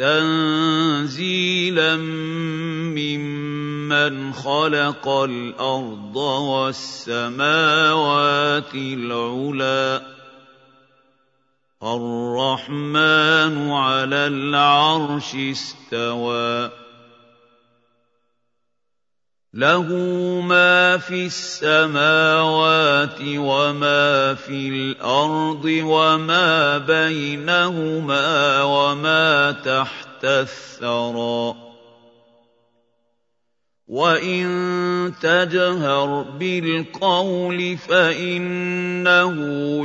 تنزيلا ممن خلق الأرض والسماوات العلى الرحمن على العرش استوى. له ما في السماوات وما في الأرض وما بينهما وما تحت الثرى. وان تجهر بالقول فانه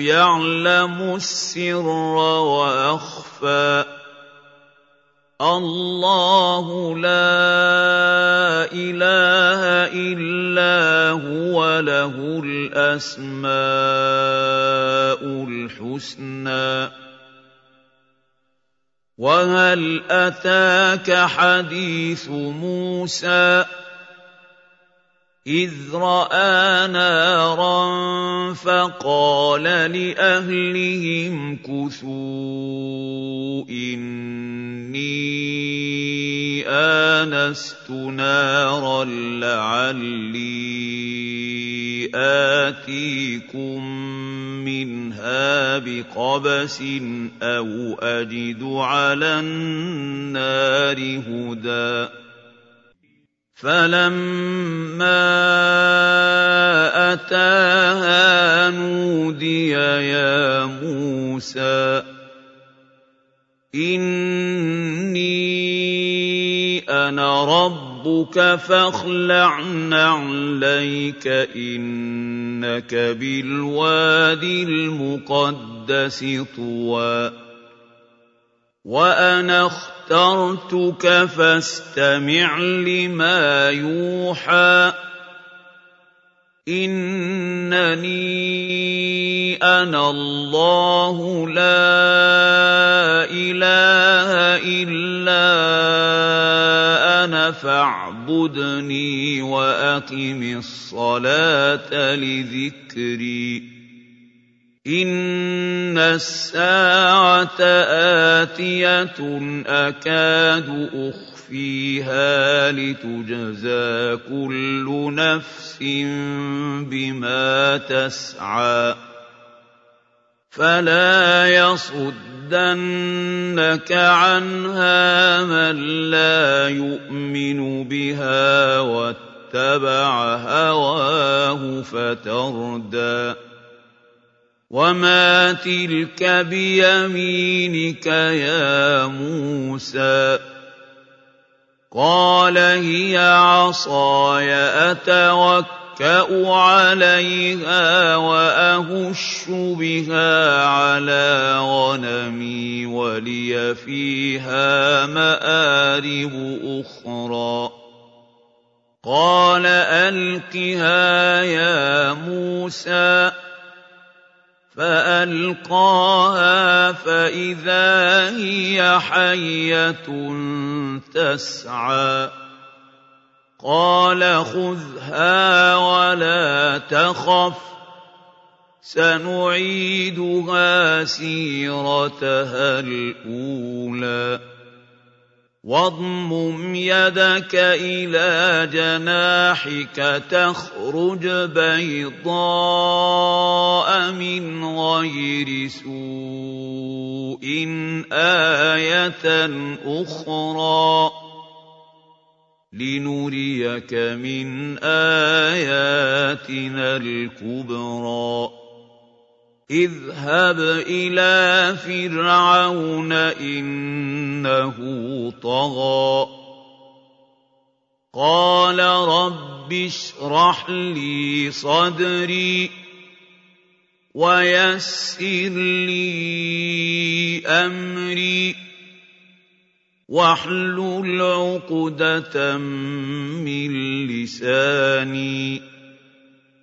يعلم السر واخفى. الله لا إله إلا هو له الأسماء الحسنى. وهل أتاك حديث موسى؟ اذ راى نارا فقال لاهلهم كثوا اني انست نارا لعلي اتيكم منها بقبس أو اجد على النار هدى فَلَمَّا أَتَاهَا نُودِيَ يَا مُوسَىٰ إِنِّي أَنَا رَبُّكَ فَاخْلَعْ نَعْلَيْكَ ۖ إِنَّكَ بِالْوَادِ الْمُقَدَّسِ طُوًى وَأَنَا اخْتَرْتُكَ فَاسْتَمِعْ لِمَا يُوحَىٰ إِنَّنِي أَنَا اللَّهُ لَا إِلَٰهَ إِلَّا أَنَا فَاعْبُدْنِي وَأَقِمِ الصَّلَاةَ لِذِكْرِي إِنَّ السَّاعَةَ آتِيَةٌ أَكَادُ أُخْفِيهَا لِتُجْزَىٰ كُلُّ نَفْسٍ بِمَا تَسْعَىٰ فَلَا يَصُدَّنَّكَ عَنْهَا مَن لَّا يُؤْمِنُ بِهَا وَاتَّبَعَ هَوَاهُ فَتَرْدَىٰ وَمَا تِلْكَ بِيَمِينِكَ يَا مُوسَىٰ قَالَ هِيَ عَصَايَ أَتَوَكَّأُ عَلَيْهَا وَأَهُشُّ بِهَا عَلَىٰ غَنَمِي وَلِيَ فِيهَا مَآرِبُ أُخْرَىٰ قَالَ أَلْقِهَا يَا مُوسَىٰ فَأَلْقَاهَا فَإِذَا هِيَ حَيَّةٌ تَسْعَىٰ. قَالَ خُذْهَا وَلَا تَخَفْ ۖ سَنُعِيدُهَا سِيرَتَهَا الْأُولَىٰ. واضمم يدك إلى جناحك تخرج بيضاء من غير سوء آية أخرى. لنريك من آياتنا الكبرى. اذهب إلى فرعون إنه طغى. قال رب اشرح لي صدري ويسر لي أمري واحلل عقدة من لساني.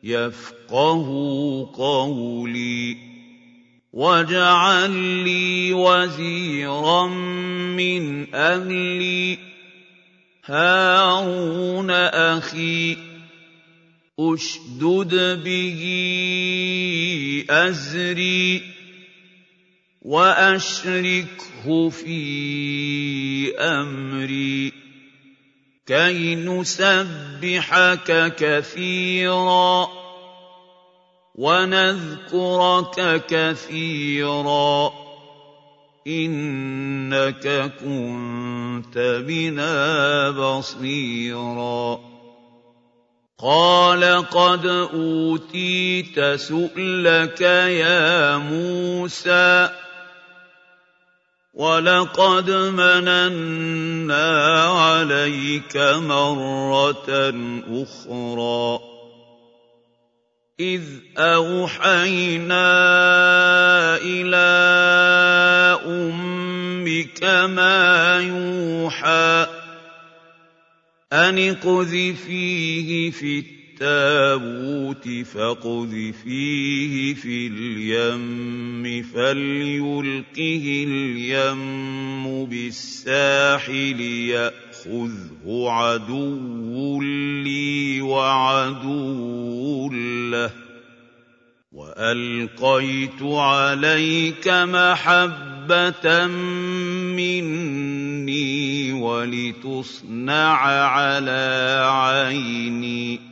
يفقه قولي واجعل لي وزيرا من أهلي هارون أخي أشدد به أزري وأشركه في أمري كي نسبحك كثيرا ونذكرك كثيرا إنك كنت بنا بصيرا قال قد أوتيت سؤلك يا موسى وَلَقَدْ مَنَنَّا عَلَيْكَ مَرَّةً أُخْرَىٰ إِذْ أَوْحَيْنَا إِلَىٰ أُمِّكَ مَا يُوحَىٰ أَنِ اقْذِفِيهِ فِي التابوت فاقذفيه في اليم فليلقه اليم بالساحل يأخذه عدو لي وعدو له وألقيت عليك محبة مني ولتصنع على عيني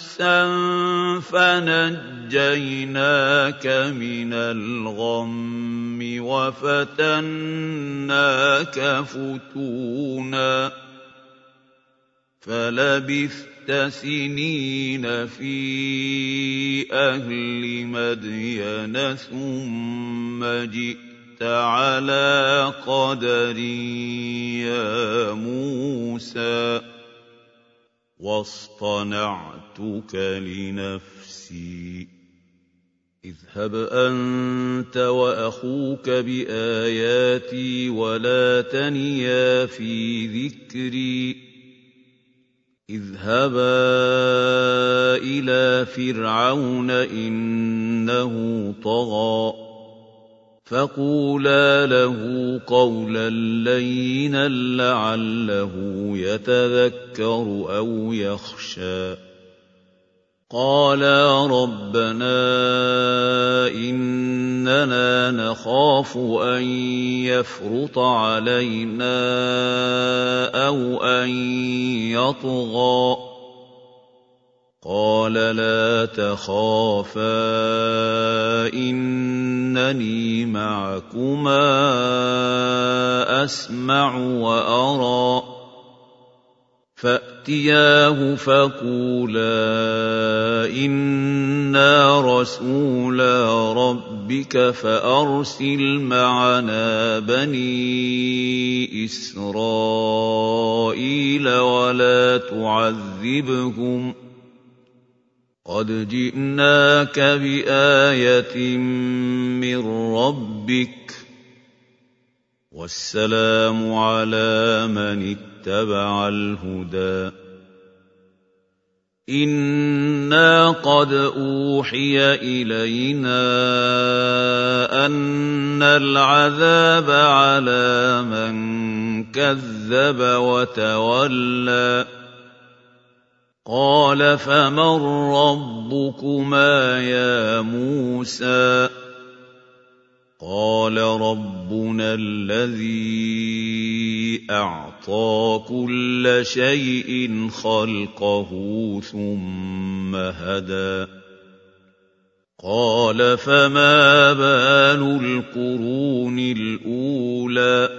نَفْسًا فَنَجَّيْنَاكَ مِنَ الْغَمِّ وَفَتَنَّاكَ فُتُونًا فَلَبِثْتَ سِنِينَ فِي أَهْلِ مَدْيَنَ ثُمَّ جِئْتَ عَلَىٰ قَدَرٍ يَا مُوسَىٰ وَاصْطَنَعْتُكَ لِنَفْسِي. اذْهَبْ أَنتَ وَأَخُوكَ بِآيَاتِي وَلَا تَنِيَا فِي ذِكْرِي. اذْهَبَا إِلَىٰ فِرْعَوْنَ إِنَّهُ طَغَىٰ. فَقُولَا لَهُ قَوْلًا لَّيِّنًا لَّعَلَّهُ يَتَذَكَّرُ أَوْ يَخْشَىٰ قَالَا رَبَّنَا إِنَّنَا نَخَافُ أَن يَفْرُطَ عَلَيْنَا أَوْ أَن يَطْغَىٰ قَالَ لَا تَخَافَا إِنَّنِي مَعَكُمَا أَسْمَعُ وَأَرَىٰ. فَأْتِيَاهُ فَقُولَا إِنَّا رَسُولَا رَبِّكَ فَأَرْسِلْ مَعَنَا بَنِي إِسْرَائِيلَ وَلَا تُعَذِّبْهُمْ ۖ. قَدْ جِئْنَاكَ بِآيَةٍ مِّن رَّبِّكَ ۖ وَالسَّلَامُ عَلَىٰ مَنِ اتَّبَعَ الْهُدَىٰ. إِنَّا قَدْ أُوحِيَ إِلَيْنَا أَنَّ الْعَذَابَ عَلَىٰ مَن كَذَّبَ وَتَوَلَّىٰ. قَالَ فَمَن رَّبُّكُمَا يَا مُوسَىٰ قَالَ رَبُّنَا الَّذِي أَعْطَىٰ كُلَّ شَيْءٍ خَلْقَهُ ثُمَّ هَدَىٰ قَالَ فَمَا بَالُ الْقُرُونِ الْأُولَىٰ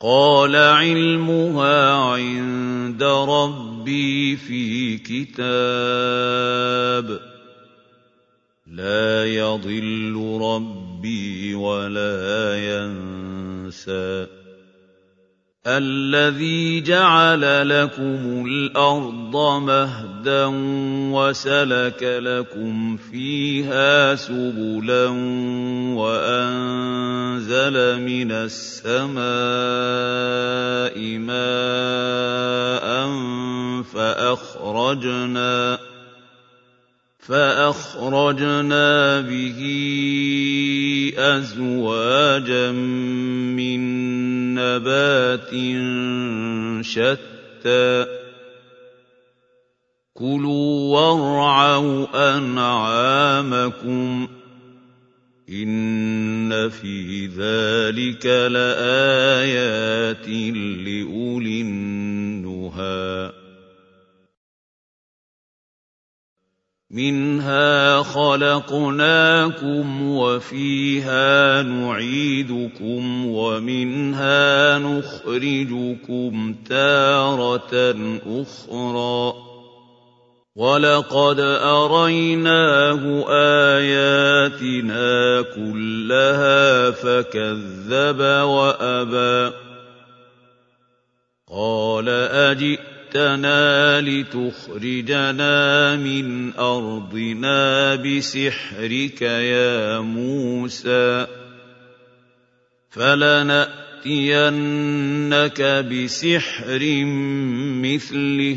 قال علمها عند ربي في كتاب. لا يضل ربي ولا ينسى. الذي جعل لكم الأرض مهدا وسلك لكم فيها سبلا وأنزل من السماء ماء فأخرجنا فأخرجنا به أزواجا من نبات شتى. كلوا وارعوا أنعامكم إن في ذلك لآيات لأولي النهي منها خلقناكم وفيها نعيدكم ومنها نخرجكم تارة أخرى. ولقد اريناه اياتنا كلها فكذب وابى. قال اجئ جئتنا لتخرجنا من ارضنا بسحرك يا موسى فلناتينك بسحر مثله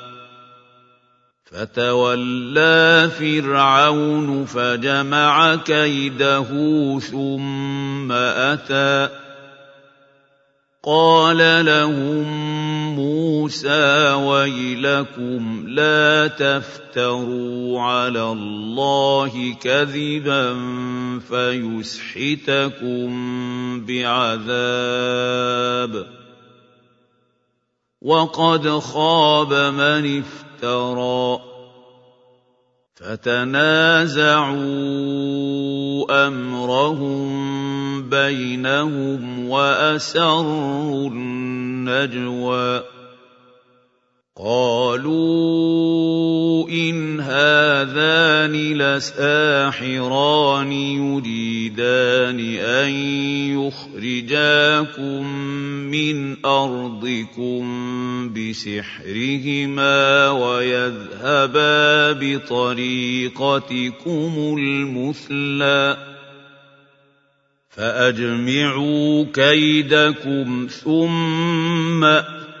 فتولى فرعون فجمع كيده ثم أتى. قال لهم موسى ويلكم لا تفتروا على الله كذبا فيسحتكم بعذاب. وقد خاب من افترى. فتنازعوا أمرهم بينهم وأسروا النجوى. قالوا إن هذان لساحران يريدان أن يخرجاكم من أرضكم بسحرهما ويذهبا بطريقتكم المثلى فأجمعوا كيدكم ثم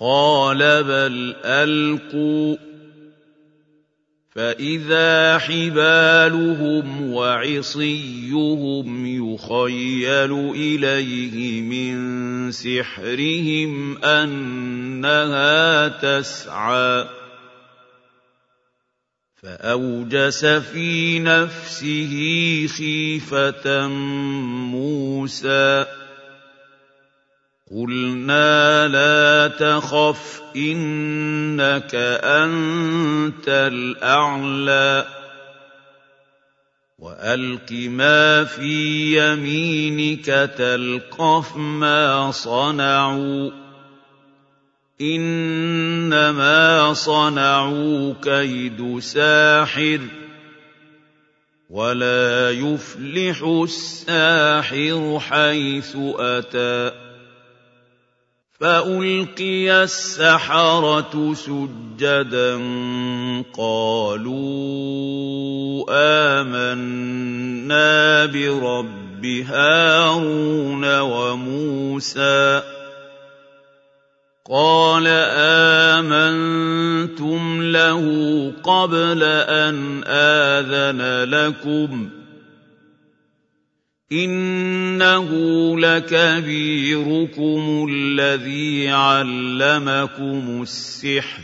قال بل القوا فاذا حبالهم وعصيهم يخيل اليه من سحرهم انها تسعى فاوجس في نفسه خيفه موسى قلنا لا تخف إنك أنت الأعلى. وألق ما في يمينك تلقف ما صنعوا. إنما صنعوا كيد ساحر ولا يفلح الساحر حيث أتى. فألقي السحرة سجدا قالوا آمنا برب هارون وموسى قال آمنتم له قبل أن آذن لكم ۖ إِنَّهُ لَكَبِيرُكُمُ الَّذِي عَلَّمَكُمُ السِّحْرَ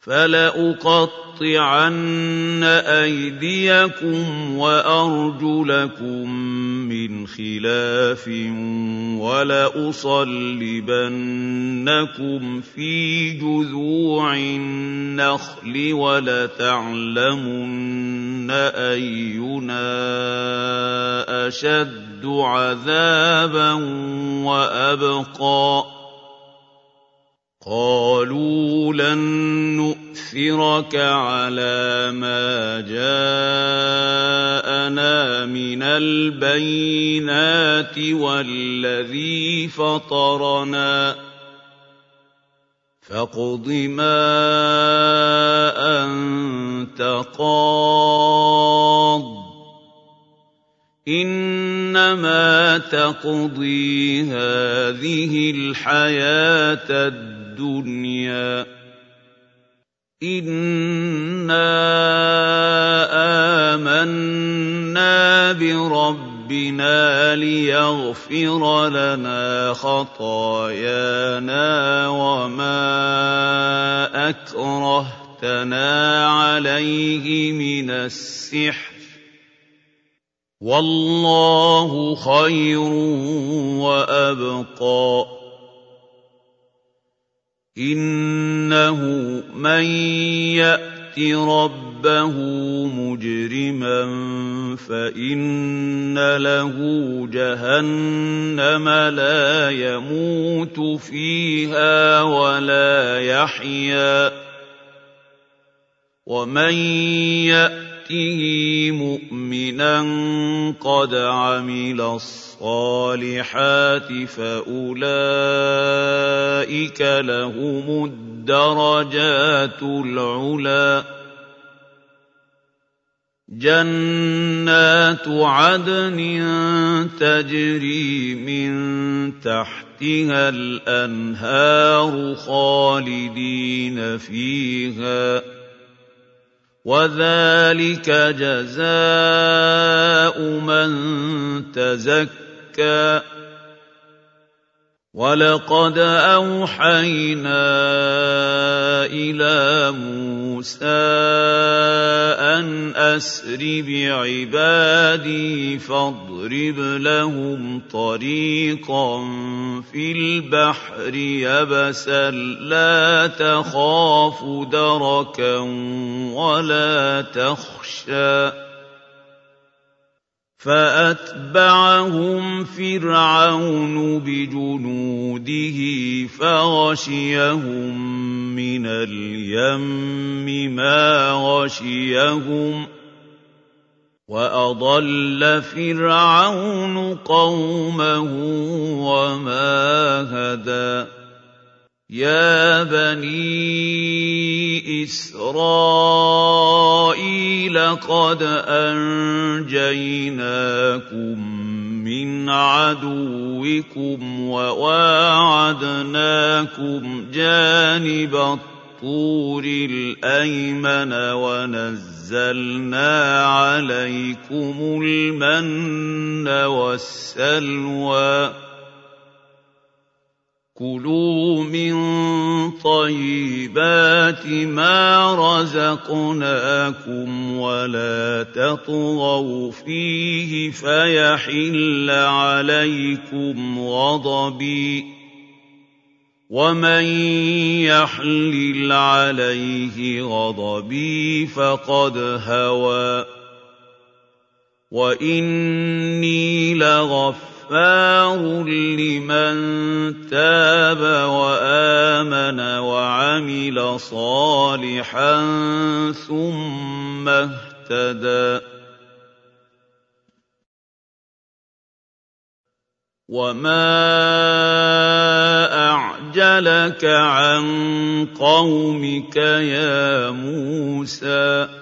فَلَأُقَطِّعَنَّ أَيْدِيَكُمْ وَأَرْجُلَكُم مِّنْ خِلَافٍ وَلَأُصَلِّبَنَّكُمْ فِي جُذُوعِ النَّخْلِ وَلَتَعْلَمُنَّ أَيُّنَا أَشَدُّ عَذَابًا وَأَبْقَىٰ. قالوا لن نؤثرك على ما جاءنا من البينات والذي فطرنا. فاقض ما انت قاض إنما تقضي هذه الحياة الدنيا. إنا آمنا بربنا ليغفر لنا خطايانا وما أكرهتنا عليه من السحر. والله خير وأبقى. إِنَّهُ مَن يَأْتِ رَبَّهُ مُجْرِمًا فَإِنَّ لَهُ جَهَنَّمَ لَا يَمُوتُ فِيهَا وَلَا يَحْيَىٰ وَمَن يَأْتِهِ مُؤْمِنًا قَدْ عَمِلَ الصَّالِحَاتِ فأولئك لهم الدرجات العلى جنات عدن تجري من تحتها الأنهار خالدين فيها وذلك جزاء من تزكى زكى ولقد أوحينا إلى موسى أن أسر بعبادي فاضرب لهم طريقا في البحر يبسا لا تخاف دركا ولا تخشى فأتبعهم فرعون بجنوده فغشيهم من اليم ما غشيهم وأضل فرعون قومه وما هدى يا بني إسرائيل قد أنجيناكم من عدوكم وواعدناكم جانب الطور الأيمن ونزلنا عليكم المن والسلوى كُلُوا مِن طَيِّبَاتِ مَا رَزَقْنَاكُمْ وَلَا تَطْغَوْا فِيهِ فَيَحِلَّ عَلَيْكُمْ غَضَبِي ۖ وَمَن يَحْلِلْ عَلَيْهِ غَضَبِي فَقَدْ هَوَىٰ وَإِنِّي لَغَفُورٌ غَفَّارٌ لِّمَن تَابَ وَآمَنَ وَعَمِلَ صَالِحًا ثُمَّ اهْتَدَىٰ. وَمَا لك عن قومك يا موسى؟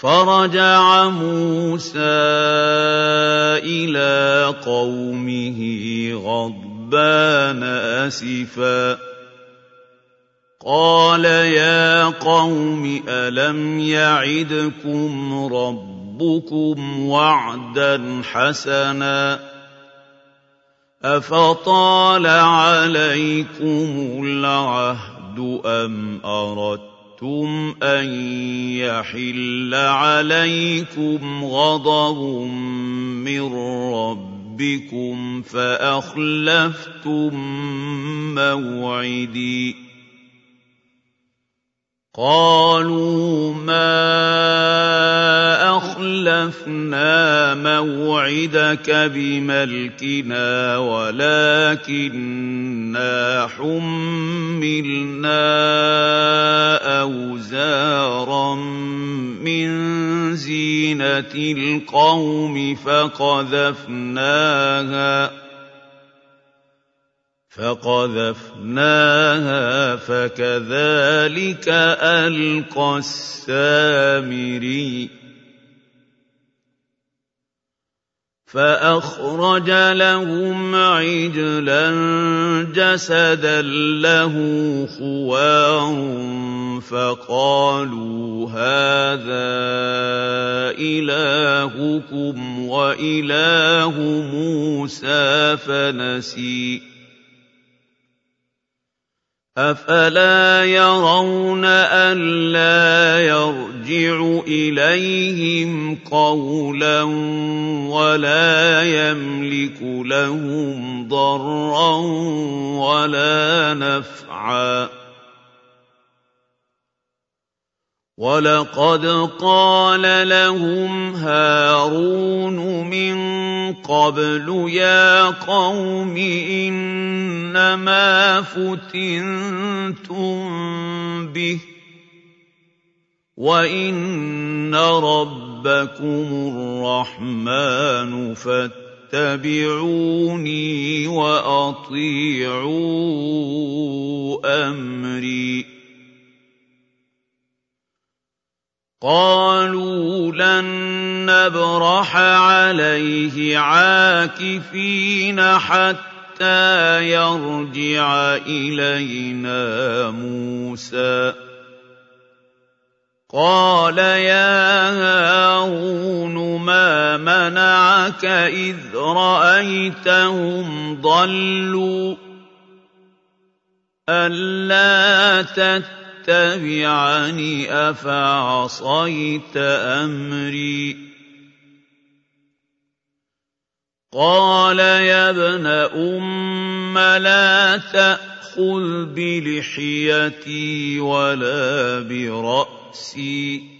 فرجع موسى إلى قومه غضبان أسفا. قال يا قوم ألم يعدكم ربكم وعدا حسنا؟ أفطال عليكم العهد أم أردت أَرَدتُّمْ أَن يَحِلَّ عَلَيْكُمْ غَضَبٌ مِّن رَّبِّكُمْ فَأَخْلَفْتُم مَّوْعِدِي قَالُوا مَا أَخْلَفْنَا مَوْعِدَكَ بِمَلْكِنَا وَلَٰكِنَّا حُمِّلْنَا أَوْزَارًا مِّن زِينَةِ الْقَوْمِ فَقَذَفْنَاهَا فقذفناها فكذلك ألقى السامري. فأخرج لهم عجلا جسدا له خوار فقالوا هذا إلهكم وإله موسى فنسي. أَفَلَا يَرَوْنَ أَلَّا يَرْجِعُ إِلَيْهِمْ قَوْلًا وَلَا يَمْلِكُ لَهُمْ ضَرًّا وَلَا نَفْعًا وَلَقَدْ قَالَ لَهُمْ هَارُونُ مِن قَبْلُ يَا قَوْمِ إِنَّمَا فُتِنتُم بِهِ ۖ وَإِنَّ رَبَّكُمُ الرَّحْمَٰنُ فَاتَّبِعُونِي وَأَطِيعُوا أَمْرِي قالوا لن نبرح عليه عاكفين حتى يرجع إلينا موسى. قال يا هارون ما منعك إذ رأيتهم ضلوا؟ ألا تتبعوا تتبعني أفعصيت أمري قال يا ابن أم لا تأخذ بلحيتي ولا برأسي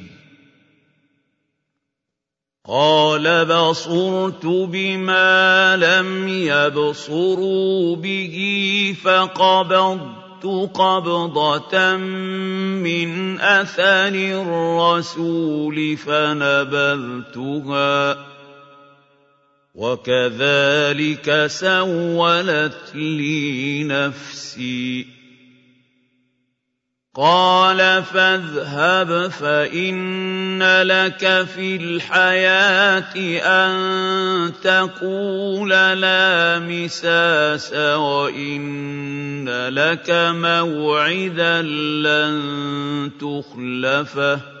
قال بصرت بما لم يبصروا به فقبضت قبضة من أثر الرسول فنبذتها. وكذلك سولت لي نفسي. قال فاذهب فإن لك في الحياة أن تقول لا مساس وإن لك موعدا لن تخلفه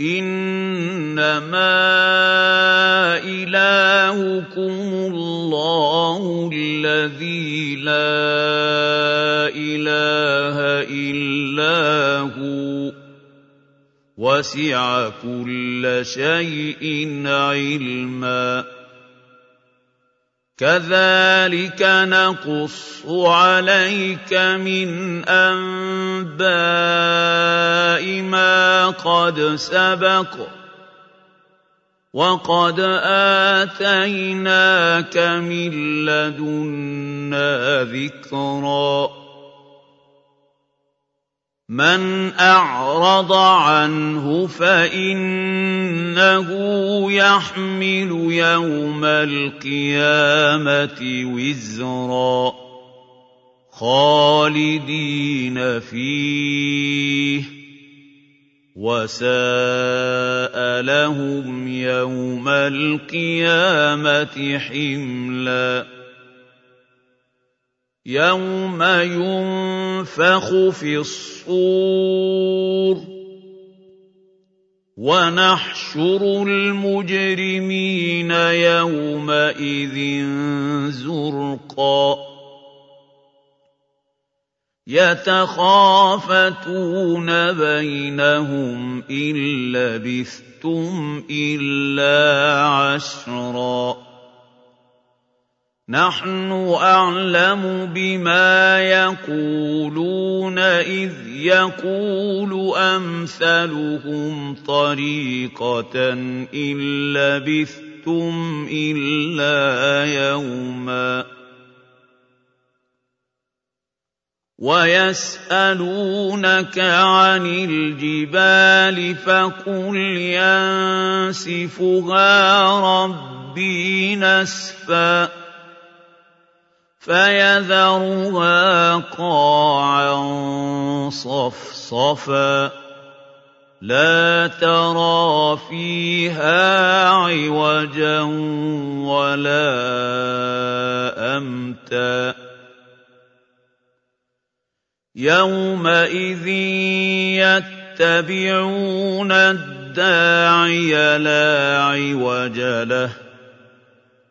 إنما إلهكم الله الذي لا إله إلا هو وسع كل شيء علما كذلك نقص عليك من أنباء ما قد سبق وقد آتيناك من لدنا ذكرًا. من أعرض عنه فإنه يحمل يوم القيامة وزرا. خالدين فيه. وساء لهم يوم القيامة حملاً. يوم ينفخ في الصور ونحشر المجرمين يومئذ زرقا يتخافتون بينهم ان لبثتم الا عشرا نحن أعلم بما يقولون إذ يقول أمثلهم طريقة إن لبثتم إلا يوما ويسألونك عن الجبال فقل ينسفها ربي نسفا فيذرها قاعا صفصفا. لا ترى فيها عوجا ولا أمتا. يومئذ يتبعون الداعي لا عوج له.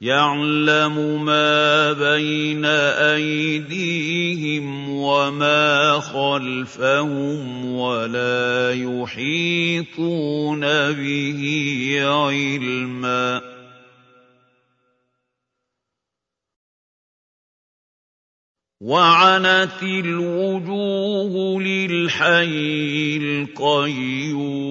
يعلم ما بين أيديهم وما خلفهم ولا يحيطون به علما. وعنت الوجوه للحي القيوم.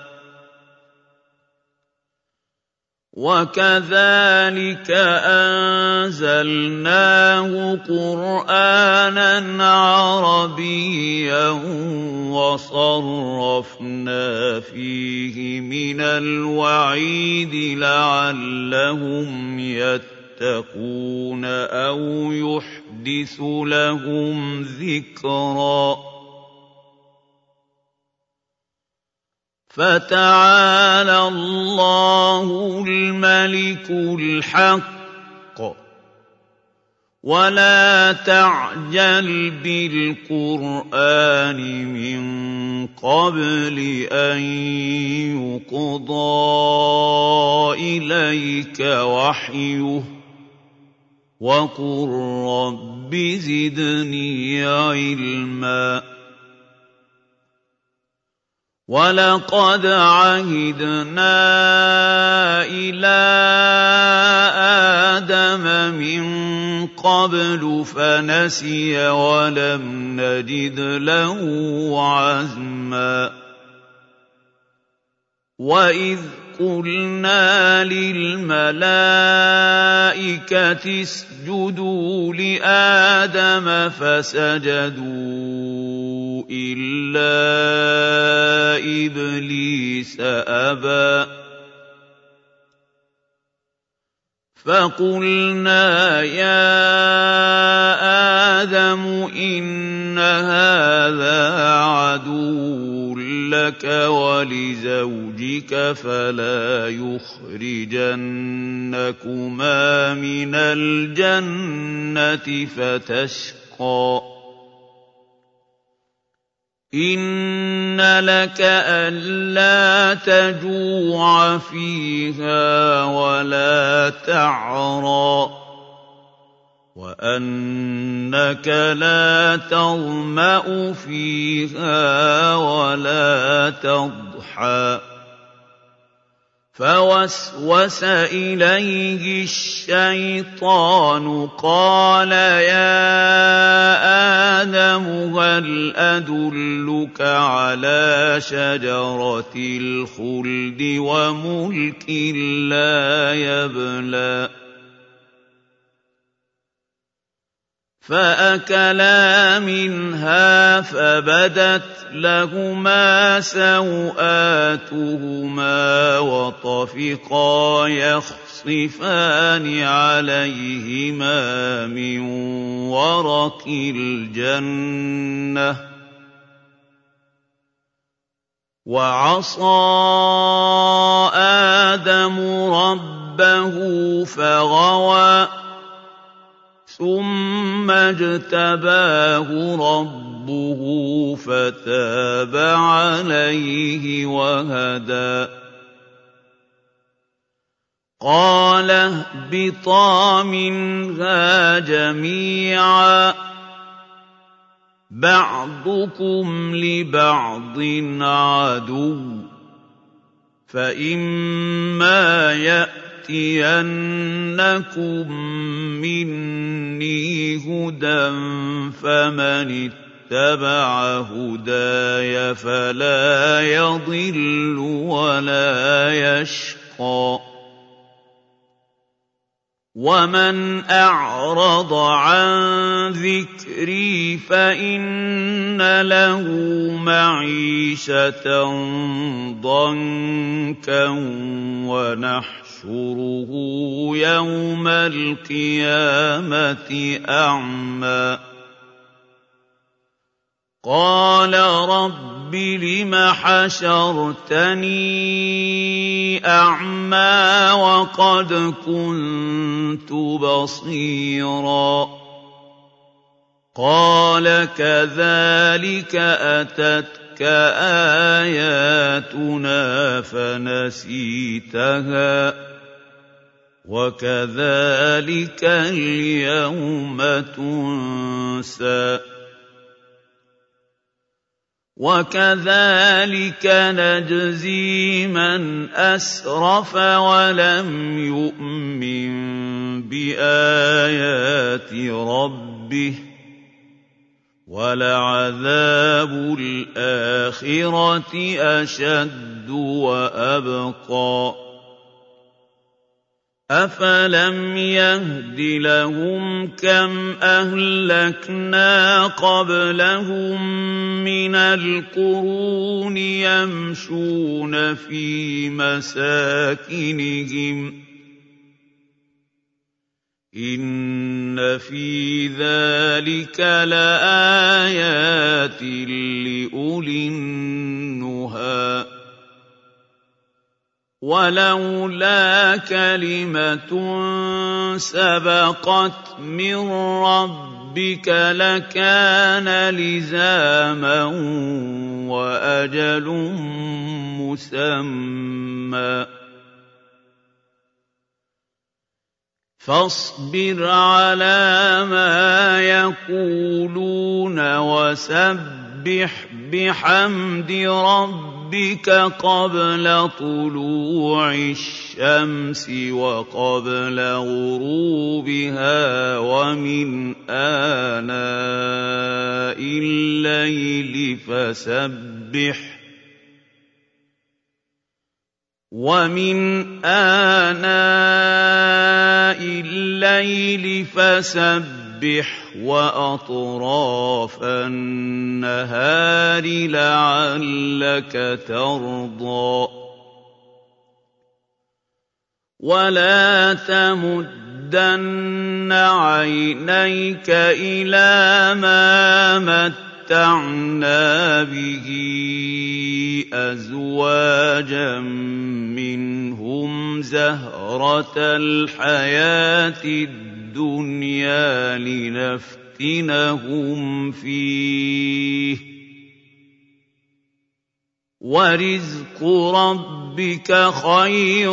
وكذلك انزلناه قرانا عربيا وصرفنا فيه من الوعيد لعلهم يتقون أو يحدث لهم ذكرا فتعالى الله الملك الحق. ولا تعجل بالقرآن من قبل أن يقضى إليك وحيه. وقل رب زدني علما. وَلَقَدْ عَهِدْنَا إِلَىٰ آدَمَ مِن قَبْلُ فَنَسِيَ وَلَمْ نَجِدْ لَهُ عَزْمًا وَإِذْ قُلْنَا لِلْمَلَائِكَةِ اسْجُدُوا لِآدَمَ فَسَجَدُوا إِلَّا إِبْلِيسَ أَبَىٰ فَقُلْنَا يَا آدَمُ إِنَّ هَٰذَا عَدُوٌّ لَّكَ وَلِزَوْجِكَ فَلَا يُخْرِجَنَّكُمَا مِنَ الْجَنَّةِ فَتَشْقَىٰ إِنَّ لَكَ أَلَّا تَجُوعَ فِيهَا وَلَا تَعْرَىٰ وَأَنَّكَ لَا تَظْمَأُ فِيهَا وَلَا تَضْحَىٰ فَوَسْوَسَ إِلَيْهِ الشَّيْطَانُ قَالَ يَا آدَمُ هَلْ أَدُلُّكَ عَلَىٰ شَجَرَةِ الْخُلْدِ وَمُلْكٍ لَّا يَبْلَىٰ فَأَكَلَا مِنْهَا فَبَدَتْ لَهُمَا سَوْآتُهُمَا وَطَفِقَا يَخْصِفَانِ عَلَيْهِمَا مِن وَرَقِ الْجَنَّةِ ۖ وَعَصَىٰ آدَمُ رَبَّهُ فَغَوَىٰ ثُمَّ اجْتَبَاهُ رَبُّهُ فَتَابَ عَلَيْهِ وَهَدَىٰ. قَالَ اهْبِطَا مِنْهَا جَمِيعًا ۖ. بَعْضُكُمْ لِبَعْضٍ عَدُوٌّ ۖ. فَإِمَّا يَأْتِيَنَّكُم مِّنِّي هُدًى فَمَنِ اتَّبَعَ هُدَايَ فَلَا يَضِلُّ وَلَا يَشْقَىٰ وَمَنْ أَعْرَضَ عَن ذِكْرِي فَإِنَّ لَهُ مَعِيشَةً ضَنكًا وَنَحْشُرُهُ يَوْمَ الْقِيَامَةِ أَعْمَىٰ. قَالَ رَبِّ لِمَ حَشَرْتَنِي أَعْمَىٰ وَقَدْ كُنتُ بَصِيرًا. قَالَ كَذَٰلِكَ أَتَتْكَ آيَاتُنَا فَنَسِيتَهَا ۖ. وَكَذَٰلِكَ الْيَوْمَ تُنسَىٰ. وَكَذَٰلِكَ نَجْزِي مَنْ أَسْرَفَ وَلَمْ يُؤْمِن بِآيَاتِ رَبِّهِ ۚ. وَلَعَذَابُ الْآخِرَةِ أَشَدُّ وَأَبْقَىٰ. أَفَلَمْ يَهْدِ لَهُمْ كَمْ أَهْلَكْنَا قَبْلَهُم مِّنَ الْقُرُونِ يَمْشُونَ فِي مَسَاكِنِهِمْ ۗ إِنَّ فِي ذَٰلِكَ لَآيَاتٍ لِّأُولِي النُّهَىٰ وَلَوْلَا كَلِمَةٌ سَبَقَتْ مِن رَّبِّكَ لَكَانَ لِزَامًا وَأَجَلٌ مُّسَمًّى فاصبر على ما يقولون وسبح بحمد ربك رَبِّكَ قَبْلَ طُلُوعِ الشَّمْسِ وَقَبْلَ غُرُوبِهَا وَمِنْ آنَاءِ اللَّيْلِ فَسَبِّحْ وَمِنْ آنَاءِ اللَّيْلِ فَسَبِّحْ وَأَطْرَافَ النَّهَارِ لَعَلَّكَ تَرْضَىٰ. وَلَا تَمُدَّنَّ عَيْنَيْكَ إِلَىٰ مَا مَتَّعْنَا بِهِ أَزْوَاجًا مِّنْهُمْ زَهْرَةَ الْحَيَاةِ الدُّنْيَا الدُّنْيَا لِنَفْتِنَهُمْ فِيهِ ۚ. وَرِزْقُ رَبِّكَ خَيْرٌ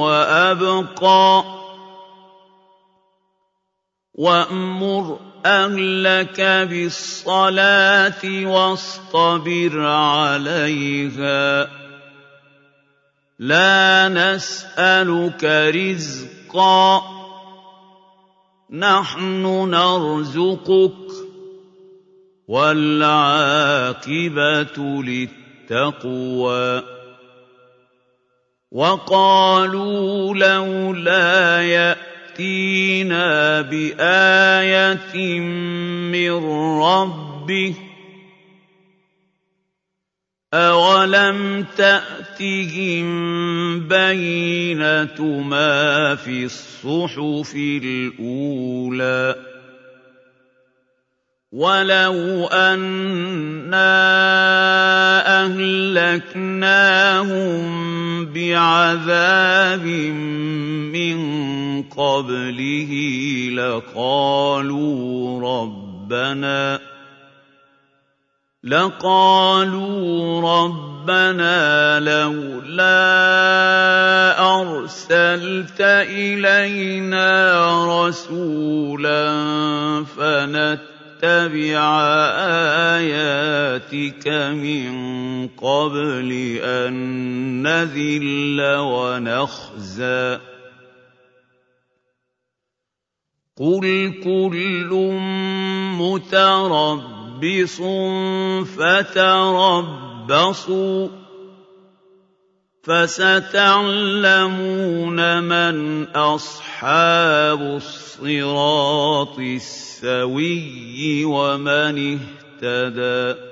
وَأَبْقَىٰ. وَأْمُرْ أَهْلَكَ بِالصَّلَاةِ وَاصْطَبِرْ عَلَيْهَا ۖ. لَا نَسْأَلُكَ رِزْقًا. نَّحْنُ نَرْزُقُكَ ۗ وَالْعَاقِبَةُ لِلتَّقْوَىٰ. وَقَالُوا لَوْلَا يَأْتِينَا بِآيَةٍ مِّن رَّبِّهِ أَوَلَمْ تَأْتِهِم بَيِّنَةُ مَا فِي الصُّحُفِ الْأُولَىٰ وَلَوْ أَنَّا أَهْلَكْنَاهُم بِعَذَابٍ مِّن قَبْلِهِ لَقَالُوا رَبَّنَا لَقَالُوا رَبَّنَا لَوْلَا أَرْسَلْتَ إِلَيْنَا رَسُولًا فَنَتَّبِعَ آيَاتِكَ مِن قَبْلِ أَن نَّذِلَّ وَنَخْزَىٰ. قُلْ كُلٌّ مُّتَرَبِّصٌ مُتَرَبِّصٌ فَتَرَبَّصُوا ۖ فَسَتَعْلَمُونَ مَنْ أَصْحَابُ الصِّرَاطِ السَّوِيِّ وَمَنِ اهْتَدَىٰ